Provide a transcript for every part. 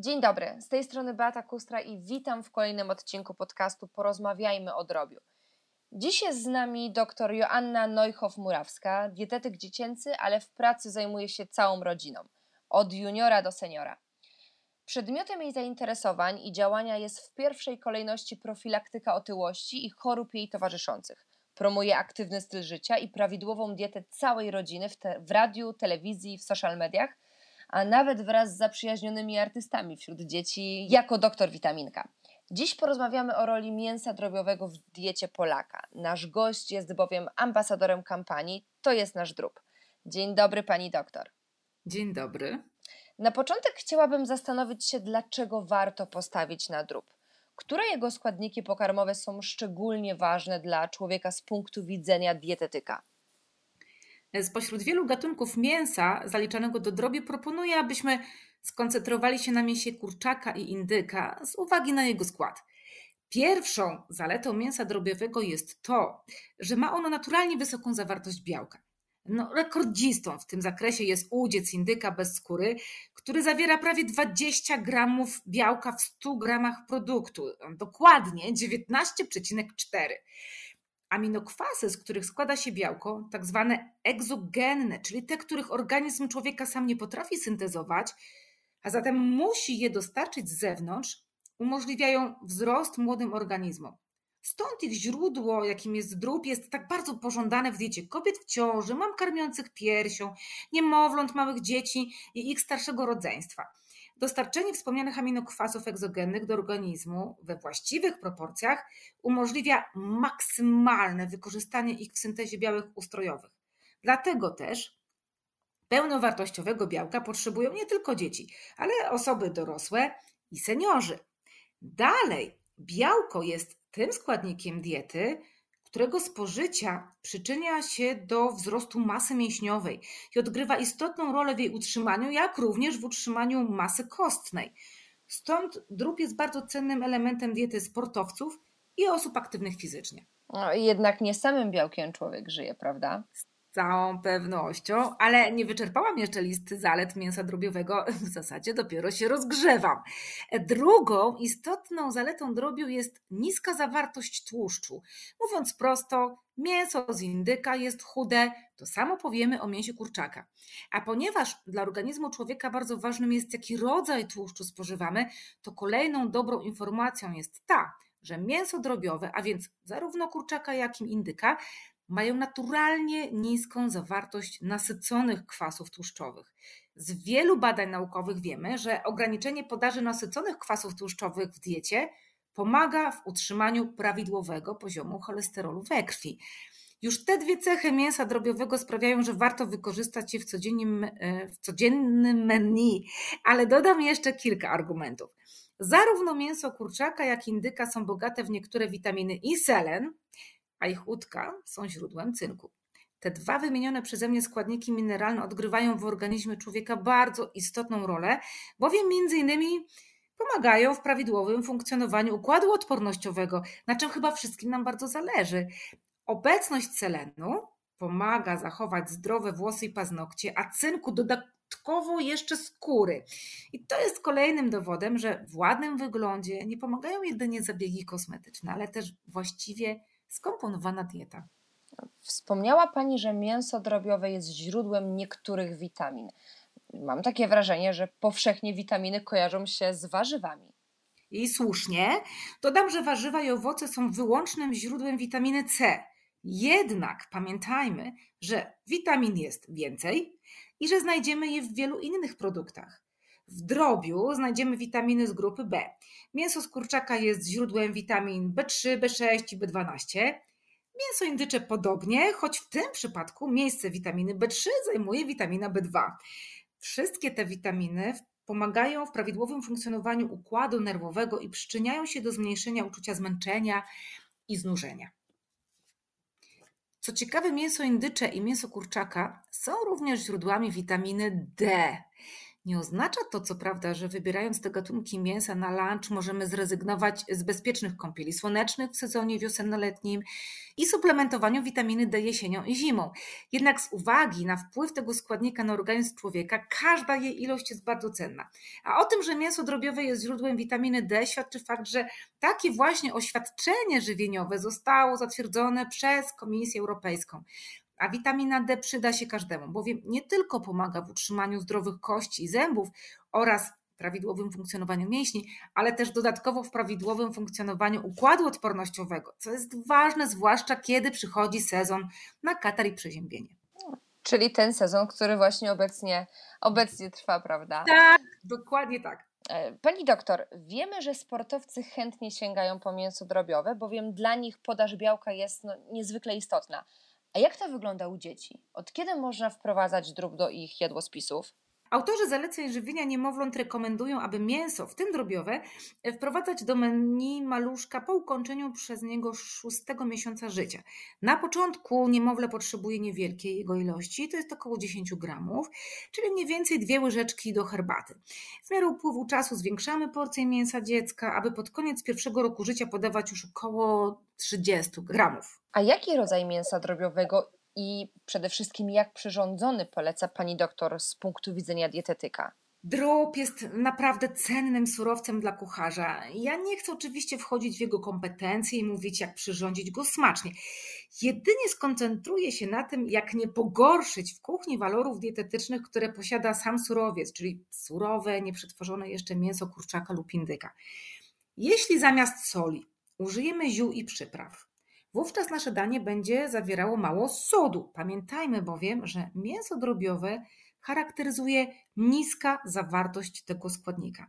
Dzień dobry, z tej strony Beata Kustra i witam w kolejnym odcinku podcastu Porozmawiajmy o drobiu. Dziś jest z nami dr Joanna Neuchow-Murawska, dietetyk dziecięcy, ale w pracy zajmuje się całą rodziną, od juniora do seniora. Przedmiotem jej zainteresowań i działania jest w pierwszej kolejności profilaktyka otyłości i chorób jej towarzyszących. Promuje aktywny styl życia i prawidłową dietę całej rodziny w, te, w radiu, telewizji, w social mediach, a nawet wraz z zaprzyjaźnionymi artystami wśród dzieci jako doktor witaminka. Dziś porozmawiamy o roli mięsa drobiowego w diecie Polaka. Nasz gość jest bowiem ambasadorem kampanii To jest nasz drób. Dzień dobry pani doktor. Dzień dobry. Na początek chciałabym zastanowić się, dlaczego warto postawić na drób. Które jego składniki pokarmowe są szczególnie ważne dla człowieka z punktu widzenia dietetyka? Spośród wielu gatunków mięsa zaliczanego do drobiu proponuję, abyśmy skoncentrowali się na mięsie kurczaka i indyka z uwagi na jego skład. Pierwszą zaletą mięsa drobiowego jest to, że ma ono naturalnie wysoką zawartość białka. No, rekordzistą w tym zakresie jest udziec indyka bez skóry, który zawiera prawie 20 gramów białka w 100 gramach produktu, dokładnie 19,4. Aminokwasy, z których składa się białko, tak zwane egzogenne, czyli te, których organizm człowieka sam nie potrafi syntezować, a zatem musi je dostarczyć z zewnątrz, umożliwiają wzrost młodym organizmom. Stąd ich źródło, jakim jest drób, jest tak bardzo pożądane w diecie kobiet w ciąży, mam karmiących piersią, niemowląt, małych dzieci i ich starszego rodzeństwa. Dostarczenie wspomnianych aminokwasów egzogennych do organizmu we właściwych proporcjach umożliwia maksymalne wykorzystanie ich w syntezie białek ustrojowych. Dlatego też pełnowartościowego białka potrzebują nie tylko dzieci, ale osoby dorosłe i seniorzy. Dalej, białko jest tym składnikiem diety, którego spożycia przyczynia się do wzrostu masy mięśniowej i odgrywa istotną rolę w jej utrzymaniu, jak również w utrzymaniu masy kostnej. Stąd drób jest bardzo cennym elementem diety sportowców i osób aktywnych fizycznie. No, jednak nie samym białkiem człowiek żyje, prawda? Całą pewnością, ale nie wyczerpałam jeszcze listy zalet mięsa drobiowego, w zasadzie dopiero się rozgrzewam. Drugą istotną zaletą drobiu jest niska zawartość tłuszczu. Mówiąc prosto, mięso z indyka jest chude, to samo powiemy o mięsie kurczaka. A ponieważ dla organizmu człowieka bardzo ważnym jest, jaki rodzaj tłuszczu spożywamy, to kolejną dobrą informacją jest ta, że mięso drobiowe, a więc zarówno kurczaka, jak i indyka, mają naturalnie niską zawartość nasyconych kwasów tłuszczowych. Z wielu badań naukowych wiemy, że ograniczenie podaży nasyconych kwasów tłuszczowych w diecie pomaga w utrzymaniu prawidłowego poziomu cholesterolu we krwi. Już te dwie cechy mięsa drobiowego sprawiają, że warto wykorzystać je w codziennym, e, w codziennym menu, ale dodam jeszcze kilka argumentów. Zarówno mięso kurczaka, jak i indyka są bogate w niektóre witaminy i selen, a ich łódka są źródłem cynku. Te dwa wymienione przeze mnie składniki mineralne odgrywają w organizmie człowieka bardzo istotną rolę, bowiem między innymi pomagają w prawidłowym funkcjonowaniu układu odpornościowego, na czym chyba wszystkim nam bardzo zależy. Obecność selenu pomaga zachować zdrowe włosy i paznokcie, a cynku dodatkowo jeszcze skóry. I to jest kolejnym dowodem, że w ładnym wyglądzie nie pomagają jedynie zabiegi kosmetyczne, ale też właściwie skomponowana dieta. Wspomniała Pani, że mięso drobiowe jest źródłem niektórych witamin. Mam takie wrażenie, że powszechnie witaminy kojarzą się z warzywami. I słusznie. Dodam, że warzywa i owoce są wyłącznym źródłem witaminy C. Jednak pamiętajmy, że witamin jest więcej i że znajdziemy je w wielu innych produktach. W drobiu znajdziemy witaminy z grupy B. Mięso z kurczaka jest źródłem witamin B3, B6 i B12. Mięso indycze podobnie, choć w tym przypadku miejsce witaminy B3 zajmuje witamina B2. Wszystkie te witaminy pomagają w prawidłowym funkcjonowaniu układu nerwowego i przyczyniają się do zmniejszenia uczucia zmęczenia i znużenia. Co ciekawe, mięso indycze i mięso kurczaka są również źródłami witaminy D. Nie oznacza to, co prawda, że wybierając te gatunki mięsa na lunch możemy zrezygnować z bezpiecznych kąpieli słonecznych w sezonie wiosenno-letnim i suplementowaniu witaminy D jesienią i zimą. Jednak z uwagi na wpływ tego składnika na organizm człowieka, każda jej ilość jest bardzo cenna. A o tym, że mięso drobiowe jest źródłem witaminy D, świadczy fakt, że takie właśnie oświadczenie żywieniowe zostało zatwierdzone przez Komisję Europejską. A witamina D przyda się każdemu, bowiem nie tylko pomaga w utrzymaniu zdrowych kości i zębów oraz prawidłowym funkcjonowaniu mięśni, ale też dodatkowo w prawidłowym funkcjonowaniu układu odpornościowego, co jest ważne, zwłaszcza kiedy przychodzi sezon na katar i przeziębienie. Czyli ten sezon, który właśnie obecnie, obecnie trwa, prawda? Tak, dokładnie tak. E, pani doktor, wiemy, że sportowcy chętnie sięgają po mięso drobiowe, bowiem dla nich podaż białka jest no, niezwykle istotna. A jak to wygląda u dzieci? Od kiedy można wprowadzać drób do ich jadłospisów? Autorzy zaleceń żywienia niemowląt rekomendują, aby mięso, w tym drobiowe, wprowadzać do menu maluszka po ukończeniu przez niego szóstego miesiąca życia. Na początku niemowlę potrzebuje niewielkiej jego ilości, to jest około 10 gramów, czyli mniej więcej dwie łyżeczki do herbaty. W miarę upływu czasu zwiększamy porcję mięsa dziecka, aby pod koniec pierwszego roku życia podawać już około 30 gramów. A jaki rodzaj mięsa drobiowego i przede wszystkim jak przyrządzony poleca pani doktor z punktu widzenia dietetyka? Drób jest naprawdę cennym surowcem dla kucharza. Ja nie chcę oczywiście wchodzić w jego kompetencje i mówić, jak przyrządzić go smacznie. Jedynie skoncentruję się na tym, jak nie pogorszyć w kuchni walorów dietetycznych, które posiada sam surowiec, czyli surowe, nieprzetworzone jeszcze mięso kurczaka lub indyka. Jeśli zamiast soli użyjemy ziół i przypraw, Wówczas nasze danie będzie zawierało mało sodu. Pamiętajmy bowiem, że mięso drobiowe charakteryzuje niska zawartość tego składnika.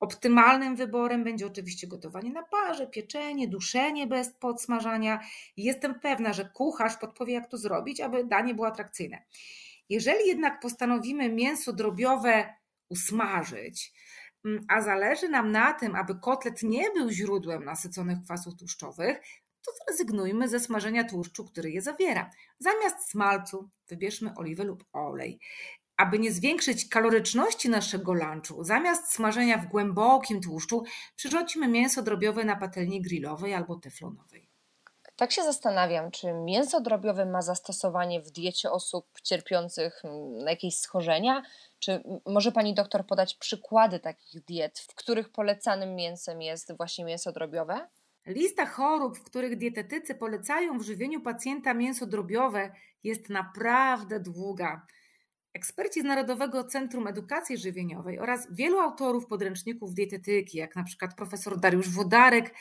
Optymalnym wyborem będzie oczywiście gotowanie na parze, pieczenie, duszenie bez podsmażania. Jestem pewna, że kucharz podpowie, jak to zrobić, aby danie było atrakcyjne. Jeżeli jednak postanowimy mięso drobiowe usmażyć, mm, a zależy nam na tym, aby kotlet nie był źródłem nasyconych kwasów tłuszczowych, to zrezygnujmy ze smażenia tłuszczu, który je zawiera. Zamiast smalcu wybierzmy oliwę lub olej. Aby nie zwiększyć kaloryczności naszego lunchu, zamiast smażenia w głębokim tłuszczu, przyrzucimy mięso drobiowe na patelni grillowej albo teflonowej. Tak się zastanawiam, czy mięso drobiowe ma zastosowanie w diecie osób cierpiących mm, na jakieś schorzenia? Czy może pani doktor podać przykłady takich diet, w których polecanym mięsem jest właśnie mięso drobiowe? Lista chorób, w których dietetycy polecają w żywieniu pacjenta mięso drobiowe, jest naprawdę długa. Eksperci z Narodowego Centrum Edukacji Żywieniowej oraz wielu autorów podręczników dietetyki, jak na przykład profesor Dariusz Wodarek,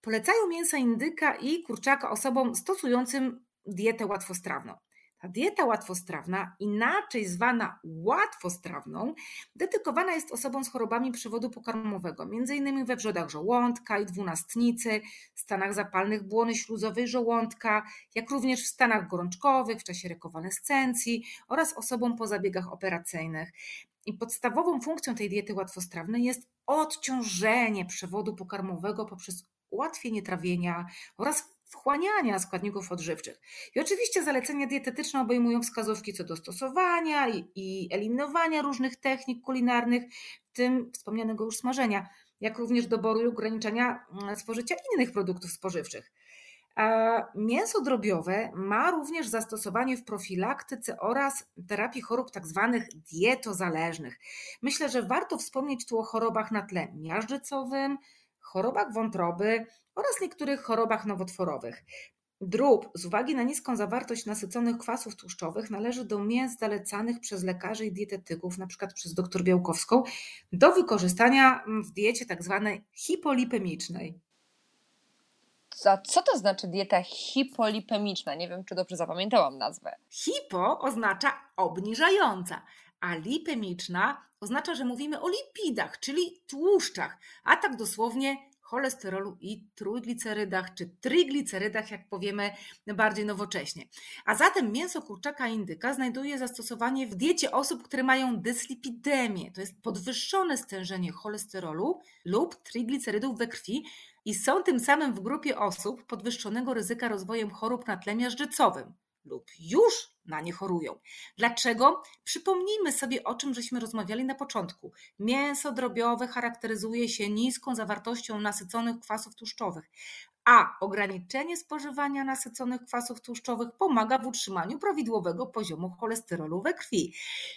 polecają mięsa indyka i kurczaka osobom stosującym dietę łatwostrawną. Ta dieta łatwostrawna, inaczej zwana łatwostrawną, dedykowana jest osobom z chorobami przewodu pokarmowego, m.in. we wrzodach żołądka i dwunastnicy, stanach zapalnych błony śluzowej żołądka, jak również w stanach gorączkowych, w czasie rekonwalescencji oraz osobom po zabiegach operacyjnych. I podstawową funkcją tej diety łatwostrawnej jest odciążenie przewodu pokarmowego poprzez ułatwienie trawienia oraz wchłaniania składników odżywczych. I oczywiście zalecenia dietetyczne obejmują wskazówki co do stosowania i, i eliminowania różnych technik kulinarnych, w tym wspomnianego już smażenia, jak również doboru i ograniczenia mm, spożycia innych produktów spożywczych. Mięso drobiowe ma również zastosowanie w profilaktyce oraz terapii chorób tzw. Tak dietozależnych. Myślę, że warto wspomnieć tu o chorobach na tle miażdżycowym, chorobach wątroby oraz niektórych chorobach nowotworowych. Drób z uwagi na niską zawartość nasyconych kwasów tłuszczowych należy do mięs zalecanych przez lekarzy i dietetyków, np. przez dr Białkowską, do wykorzystania w diecie tzw. Tak hipolipemicznej. A co to znaczy dieta hipolipemiczna? Nie wiem, czy dobrze zapamiętałam nazwę. Hipo oznacza obniżająca, a lipemiczna oznacza, że mówimy o lipidach, czyli tłuszczach, a tak dosłownie cholesterolu i trójglicerydach, czy triglicerydach, jak powiemy bardziej nowocześnie. A zatem mięso kurczaka indyka znajduje zastosowanie w diecie osób, które mają dyslipidemię, to jest podwyższone stężenie cholesterolu lub triglicerydów we krwi i są tym samym w grupie osób podwyższonego ryzyka rozwojem chorób na tle miażdżycowym lub już na nie chorują. Dlaczego? Przypomnijmy sobie o czym żeśmy rozmawiali na początku. Mięso drobiowe charakteryzuje się niską zawartością nasyconych kwasów tłuszczowych, a ograniczenie spożywania nasyconych kwasów tłuszczowych pomaga w utrzymaniu prawidłowego poziomu cholesterolu we krwi.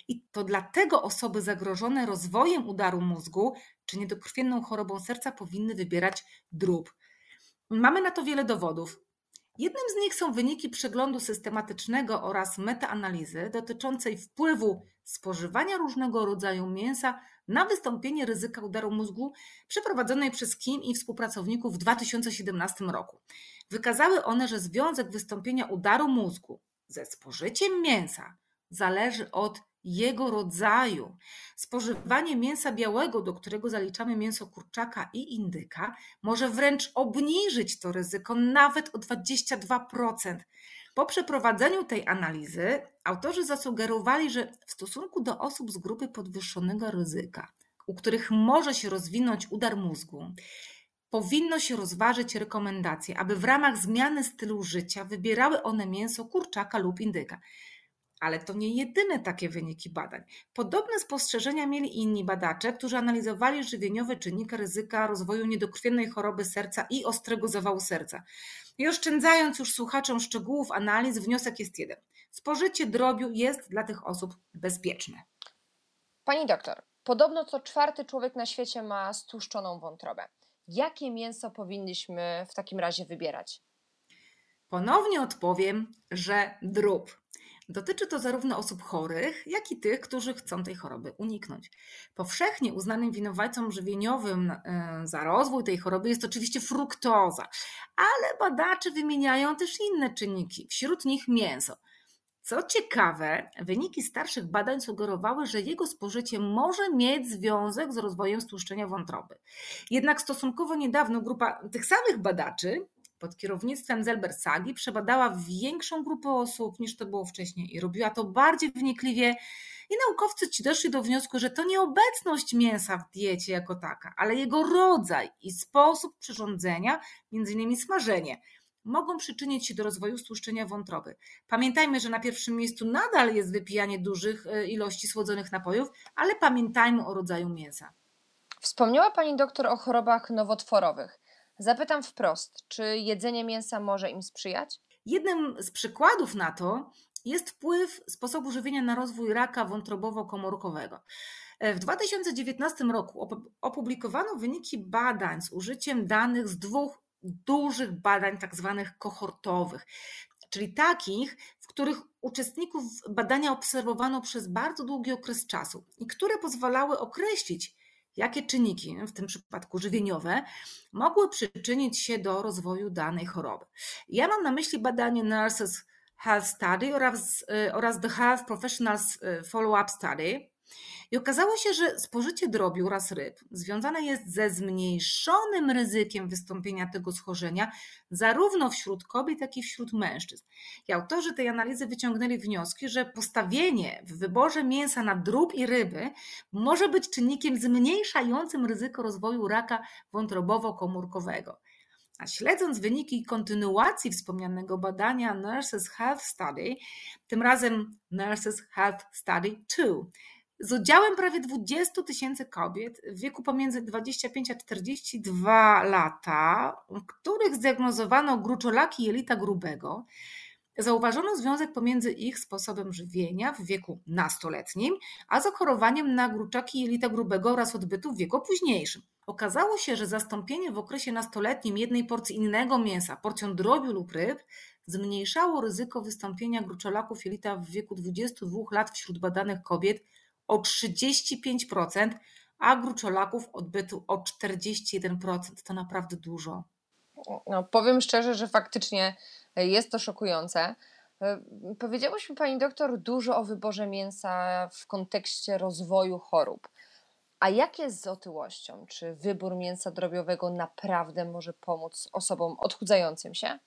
I to dlatego osoby zagrożone rozwojem udaru mózgu czy niedokrwienną chorobą serca powinny wybierać drób. Mamy na to wiele dowodów. Jednym z nich są wyniki przeglądu systematycznego oraz metaanalizy dotyczącej wpływu spożywania różnego rodzaju mięsa na wystąpienie ryzyka udaru mózgu przeprowadzonej przez Kim i współpracowników w 2017 roku. Wykazały one, że związek wystąpienia udaru mózgu ze spożyciem mięsa zależy od jego rodzaju. Spożywanie mięsa białego, do którego zaliczamy mięso kurczaka i indyka, może wręcz obniżyć to ryzyko nawet o 22%. Po przeprowadzeniu tej analizy autorzy zasugerowali, że w stosunku do osób z grupy podwyższonego ryzyka, u których może się rozwinąć udar mózgu, powinno się rozważyć rekomendacje, aby w ramach zmiany stylu życia wybierały one mięso kurczaka lub indyka. Ale to nie jedyne takie wyniki badań. Podobne spostrzeżenia mieli inni badacze, którzy analizowali żywieniowe czynniki ryzyka rozwoju niedokrwiennej choroby serca i ostrego zawału serca. I oszczędzając już słuchaczom szczegółów analiz, wniosek jest jeden. Spożycie drobiu jest dla tych osób bezpieczne. Pani doktor, podobno co czwarty człowiek na świecie ma stłuszczoną wątrobę. Jakie mięso powinniśmy w takim razie wybierać? Ponownie odpowiem, że drób. Dotyczy to zarówno osób chorych, jak i tych, którzy chcą tej choroby uniknąć. Powszechnie uznanym winowajcą żywieniowym e, za rozwój tej choroby jest oczywiście fruktoza, ale badacze wymieniają też inne czynniki, wśród nich mięso. Co ciekawe, wyniki starszych badań sugerowały, że jego spożycie może mieć związek z rozwojem stłuszczenia wątroby. Jednak stosunkowo niedawno grupa tych samych badaczy pod kierownictwem Zelbersagi przebadała większą grupę osób niż to było wcześniej i robiła to bardziej wnikliwie. I naukowcy ci doszli do wniosku, że to nie obecność mięsa w diecie jako taka, ale jego rodzaj i sposób przyrządzenia, innymi smażenie, mogą przyczynić się do rozwoju stłuszczenia wątroby. Pamiętajmy, że na pierwszym miejscu nadal jest wypijanie dużych e, ilości słodzonych napojów, ale pamiętajmy o rodzaju mięsa. Wspomniała Pani doktor o chorobach nowotworowych. Zapytam wprost, czy jedzenie mięsa może im sprzyjać? Jednym z przykładów na to jest wpływ sposobu żywienia na rozwój raka wątrobowo-komórkowego. W 2019 roku opublikowano wyniki badań z użyciem danych z dwóch dużych badań, tak zwanych kohortowych, czyli takich, w których uczestników badania obserwowano przez bardzo długi okres czasu i które pozwalały określić, jakie czynniki, w tym przypadku żywieniowe, mogły przyczynić się do rozwoju danej choroby. Ja mam na myśli badanie Nurses Health Study oraz, y, oraz The Health Professionals y, Follow-up Study, i okazało się, że spożycie drobiu oraz ryb związane jest ze zmniejszonym ryzykiem wystąpienia tego schorzenia zarówno wśród kobiet, jak i wśród mężczyzn. I autorzy tej analizy wyciągnęli wnioski, że postawienie w wyborze mięsa na drób i ryby może być czynnikiem zmniejszającym ryzyko rozwoju raka wątrobowo-komórkowego. A śledząc wyniki kontynuacji wspomnianego badania Nurses Health Study, tym razem Nurses Health Study 2, z udziałem prawie 20 tysięcy kobiet w wieku pomiędzy 25 a 42 lata, których zdiagnozowano gruczolaki jelita grubego, zauważono związek pomiędzy ich sposobem żywienia w wieku nastoletnim, a zachorowaniem na gruczaki jelita grubego oraz odbytu w wieku późniejszym. Okazało się, że zastąpienie w okresie nastoletnim jednej porcji innego mięsa porcją drobiu lub ryb zmniejszało ryzyko wystąpienia gruczolaków jelita w wieku 22 lat wśród badanych kobiet o 35%, a gruczolaków odbytu o 41%. To naprawdę dużo. No, powiem szczerze, że faktycznie jest to szokujące. E, powiedziałyśmy pani doktor dużo o wyborze mięsa w kontekście rozwoju chorób. A jak jest z otyłością? Czy wybór mięsa drobiowego naprawdę może pomóc osobom odchudzającym się?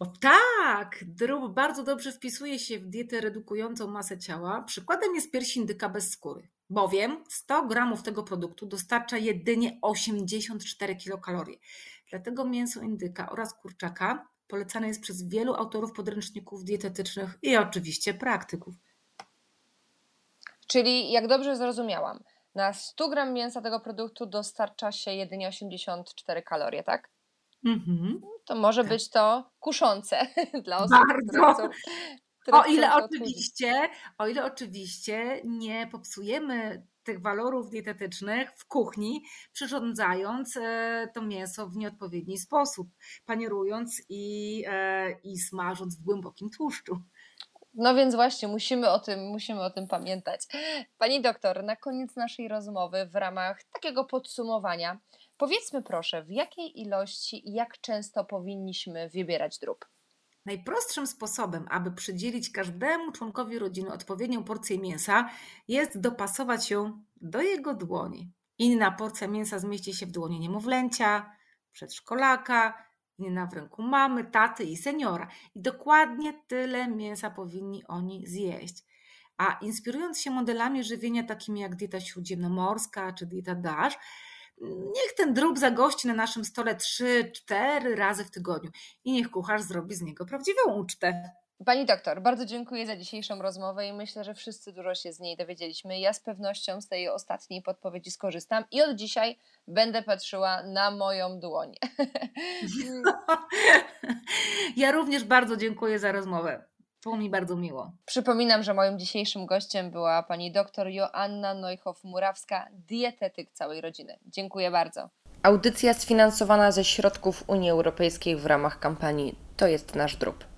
O tak, drób bardzo dobrze wpisuje się w dietę redukującą masę ciała. Przykładem jest pierś indyka bez skóry, bowiem 100 gramów tego produktu dostarcza jedynie 84 kilokalorie. Dlatego mięso indyka oraz kurczaka polecany jest przez wielu autorów podręczników dietetycznych i oczywiście praktyków. Czyli, jak dobrze zrozumiałam, na 100 gram mięsa tego produktu dostarcza się jedynie 84 kalorie, tak? Mhm. To może być to kuszące dla osób, które Bardzo. chcą, które O chcą ile się odchudzić. oczywiście, o ile oczywiście nie popsujemy tych walorów dietetycznych w kuchni, przyrządzając e, to mięso w nieodpowiedni sposób, panierując i, e, i smażąc w głębokim tłuszczu. No więc właśnie, musimy o tym, musimy o tym pamiętać. Pani doktor, na koniec naszej rozmowy, w ramach takiego podsumowania, powiedzmy proszę, w jakiej ilości i jak często powinniśmy wybierać drób? Najprostszym sposobem, aby przydzielić każdemu członkowi rodziny odpowiednią porcję mięsa, jest dopasować ją do jego dłoni. Inna porcja mięsa zmieści się w dłoni niemowlęcia, przedszkolaka, inna w ręku mamy, taty i seniora. I dokładnie tyle mięsa powinni oni zjeść. A inspirując się modelami żywienia takimi jak dieta śródziemnomorska czy dieta DASH, niech ten drób zagości na naszym stole 3-4 razy w tygodniu i niech kucharz zrobi z niego prawdziwą ucztę. Pani doktor, bardzo dziękuję za dzisiejszą rozmowę i myślę, że wszyscy dużo się z niej dowiedzieliśmy. Ja z pewnością z tej ostatniej podpowiedzi skorzystam i od dzisiaj będę patrzyła na moją dłoń. Ja również bardzo dziękuję za rozmowę. Było mi bardzo miło. Przypominam, że moim dzisiejszym gościem była pani doktor Joanna Neuchow-Murawska, dietetyk całej rodziny. Dziękuję bardzo. Audycja sfinansowana ze środków Unii Europejskiej w ramach kampanii To jest nasz drób.